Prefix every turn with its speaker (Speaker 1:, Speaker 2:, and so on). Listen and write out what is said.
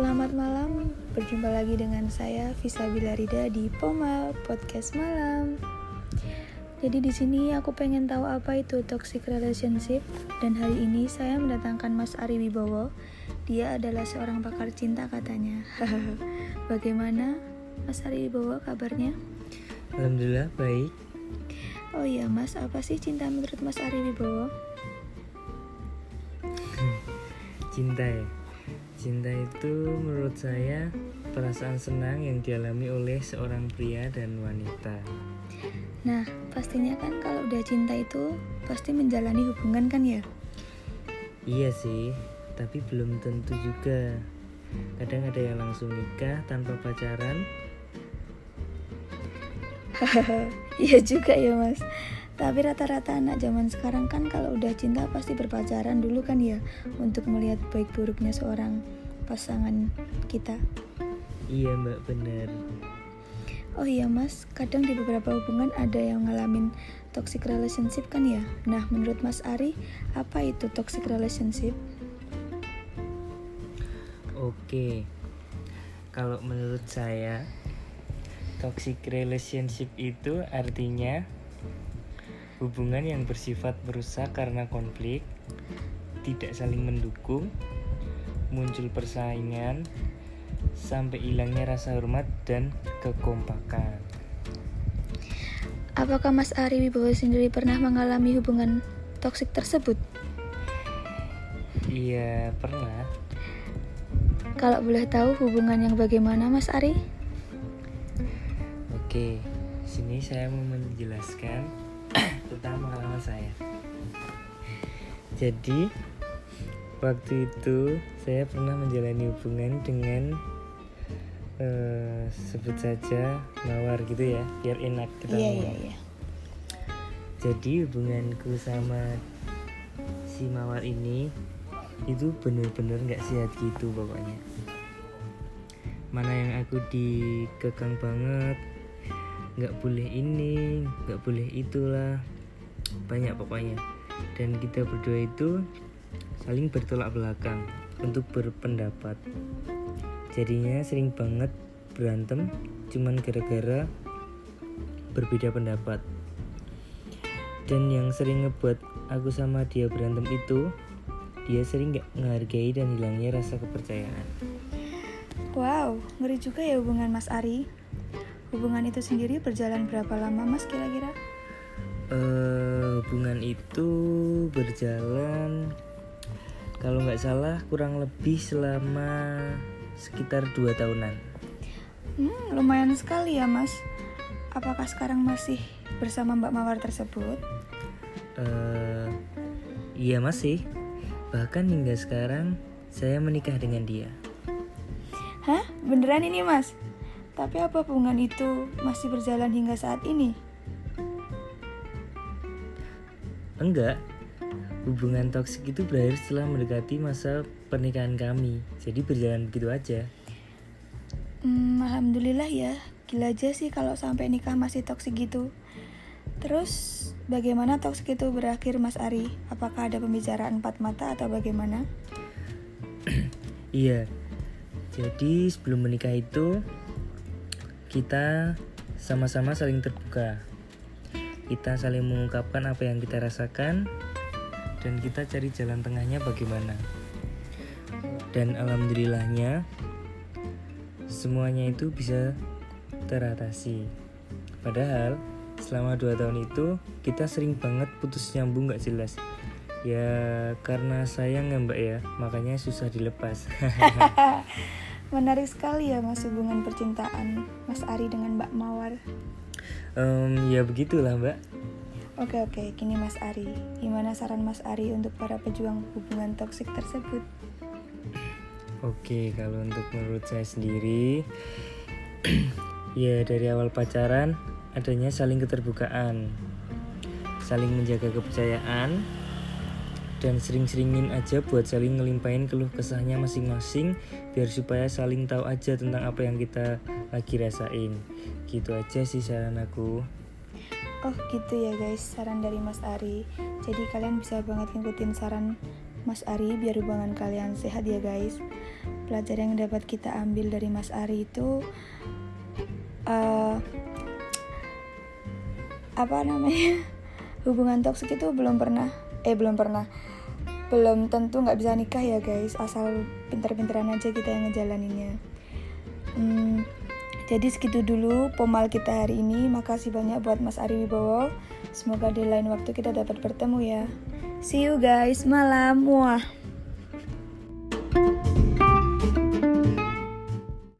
Speaker 1: Selamat malam, berjumpa lagi dengan saya Visa Bilarida di Pomal Podcast Malam. Jadi di sini aku pengen tahu apa itu toxic relationship dan hari ini saya mendatangkan Mas Ari Wibowo. Dia adalah seorang pakar cinta katanya. Bagaimana Mas Ari Wibowo kabarnya?
Speaker 2: Alhamdulillah baik.
Speaker 1: Oh iya Mas, apa sih cinta menurut Mas Ari Wibowo?
Speaker 2: Cinta ya. Cinta itu menurut saya perasaan senang yang dialami oleh seorang pria dan wanita.
Speaker 1: Nah, pastinya kan kalau udah cinta itu pasti menjalani hubungan kan ya?
Speaker 2: Iya sih, tapi belum tentu juga. Kadang ada yang langsung nikah tanpa pacaran.
Speaker 1: Iya juga ya mas Tapi rata-rata anak zaman sekarang kan kalau udah cinta pasti berpacaran dulu kan ya Untuk melihat baik buruknya seorang pasangan kita
Speaker 2: Iya mbak bener.
Speaker 1: Oh iya mas, kadang di beberapa hubungan ada yang ngalamin toxic relationship kan ya Nah menurut mas Ari, apa itu toxic relationship?
Speaker 2: Oke. Kalau menurut saya toxic relationship itu artinya hubungan yang bersifat merusak karena konflik, tidak saling mendukung, muncul persaingan, sampai hilangnya rasa hormat dan kekompakan.
Speaker 1: Apakah mas Ari Wibowo sendiri pernah mengalami hubungan toxic tersebut?
Speaker 2: Iya, pernah.
Speaker 1: Kalau boleh tahu hubungan yang bagaimana mas Ari?
Speaker 2: Oke, sini saya mau menjelaskan tentang pengalaman saya. Jadi, waktu itu saya pernah menjalani hubungan dengan eh, sebut saja mawar gitu ya, biar enak kita ngomong.
Speaker 1: iya iya
Speaker 2: Jadi hubunganku sama si mawar ini itu bener-bener nggak sehat gitu pokoknya. Mana yang aku dikekang banget, nggak boleh ini, nggak boleh itulah, banyak pokoknya. Dan kita berdua itu saling bertolak belakang untuk berpendapat. Jadinya sering banget berantem, cuman gara-gara berbeda pendapat dan yang sering ngebuat aku sama dia berantem itu dia sering gak menghargai dan hilangnya rasa kepercayaan
Speaker 1: Wow, ngeri juga ya hubungan Mas Ari. Hubungan itu sendiri berjalan berapa lama Mas kira-kira?
Speaker 2: Eh hubungan itu berjalan kalau nggak salah kurang lebih selama sekitar dua tahunan
Speaker 1: Hmm, lumayan sekali ya Mas. Apakah sekarang masih bersama Mbak Mawar tersebut?
Speaker 2: eh iya masih bahkan hingga sekarang saya menikah dengan dia
Speaker 1: Hah? Beneran ini Mas? Tapi apa hubungan itu masih berjalan hingga saat ini?
Speaker 2: Enggak. Hubungan toksik itu berakhir setelah mendekati masa pernikahan kami. Jadi berjalan begitu aja.
Speaker 1: Hmm, Alhamdulillah ya. Gila aja sih kalau sampai nikah masih toksik gitu. Terus bagaimana toksik itu berakhir Mas Ari? Apakah ada pembicaraan empat mata atau bagaimana?
Speaker 2: Iya. Jadi sebelum menikah itu kita sama-sama saling terbuka. Kita saling mengungkapkan apa yang kita rasakan dan kita cari jalan tengahnya bagaimana. Dan alhamdulillahnya semuanya itu bisa teratasi. Padahal selama dua tahun itu kita sering banget putus nyambung gak jelas. Ya karena sayang ya mbak ya, makanya susah dilepas.
Speaker 1: Menarik sekali ya Mas hubungan percintaan Mas Ari dengan Mbak Mawar.
Speaker 2: Em, ya begitulah mbak.
Speaker 1: Oke oke, kini Mas Ari. Gimana saran Mas Ari untuk para pejuang hubungan toksik tersebut?
Speaker 2: Oke, kalau untuk menurut saya sendiri, ya dari awal pacaran adanya saling keterbukaan, saling menjaga kepercayaan, dan sering-seringin aja buat saling ngelimpahin keluh kesahnya masing-masing, biar supaya saling tahu aja tentang apa yang kita lagi rasain. Gitu aja sih saran aku.
Speaker 1: Oh gitu ya guys, saran dari Mas Ari. Jadi kalian bisa banget ngikutin saran Mas Ari biar hubungan kalian sehat ya guys pelajaran yang dapat kita ambil dari Mas Ari itu uh, apa namanya hubungan toksik itu belum pernah eh belum pernah belum tentu nggak bisa nikah ya guys. Asal pinter-pinteran aja kita yang ngejalaninnya. Hmm, jadi segitu dulu pomal kita hari ini. Makasih banyak buat Mas Ari Wibowo. Semoga di lain waktu kita dapat bertemu ya. See you guys malam. Muah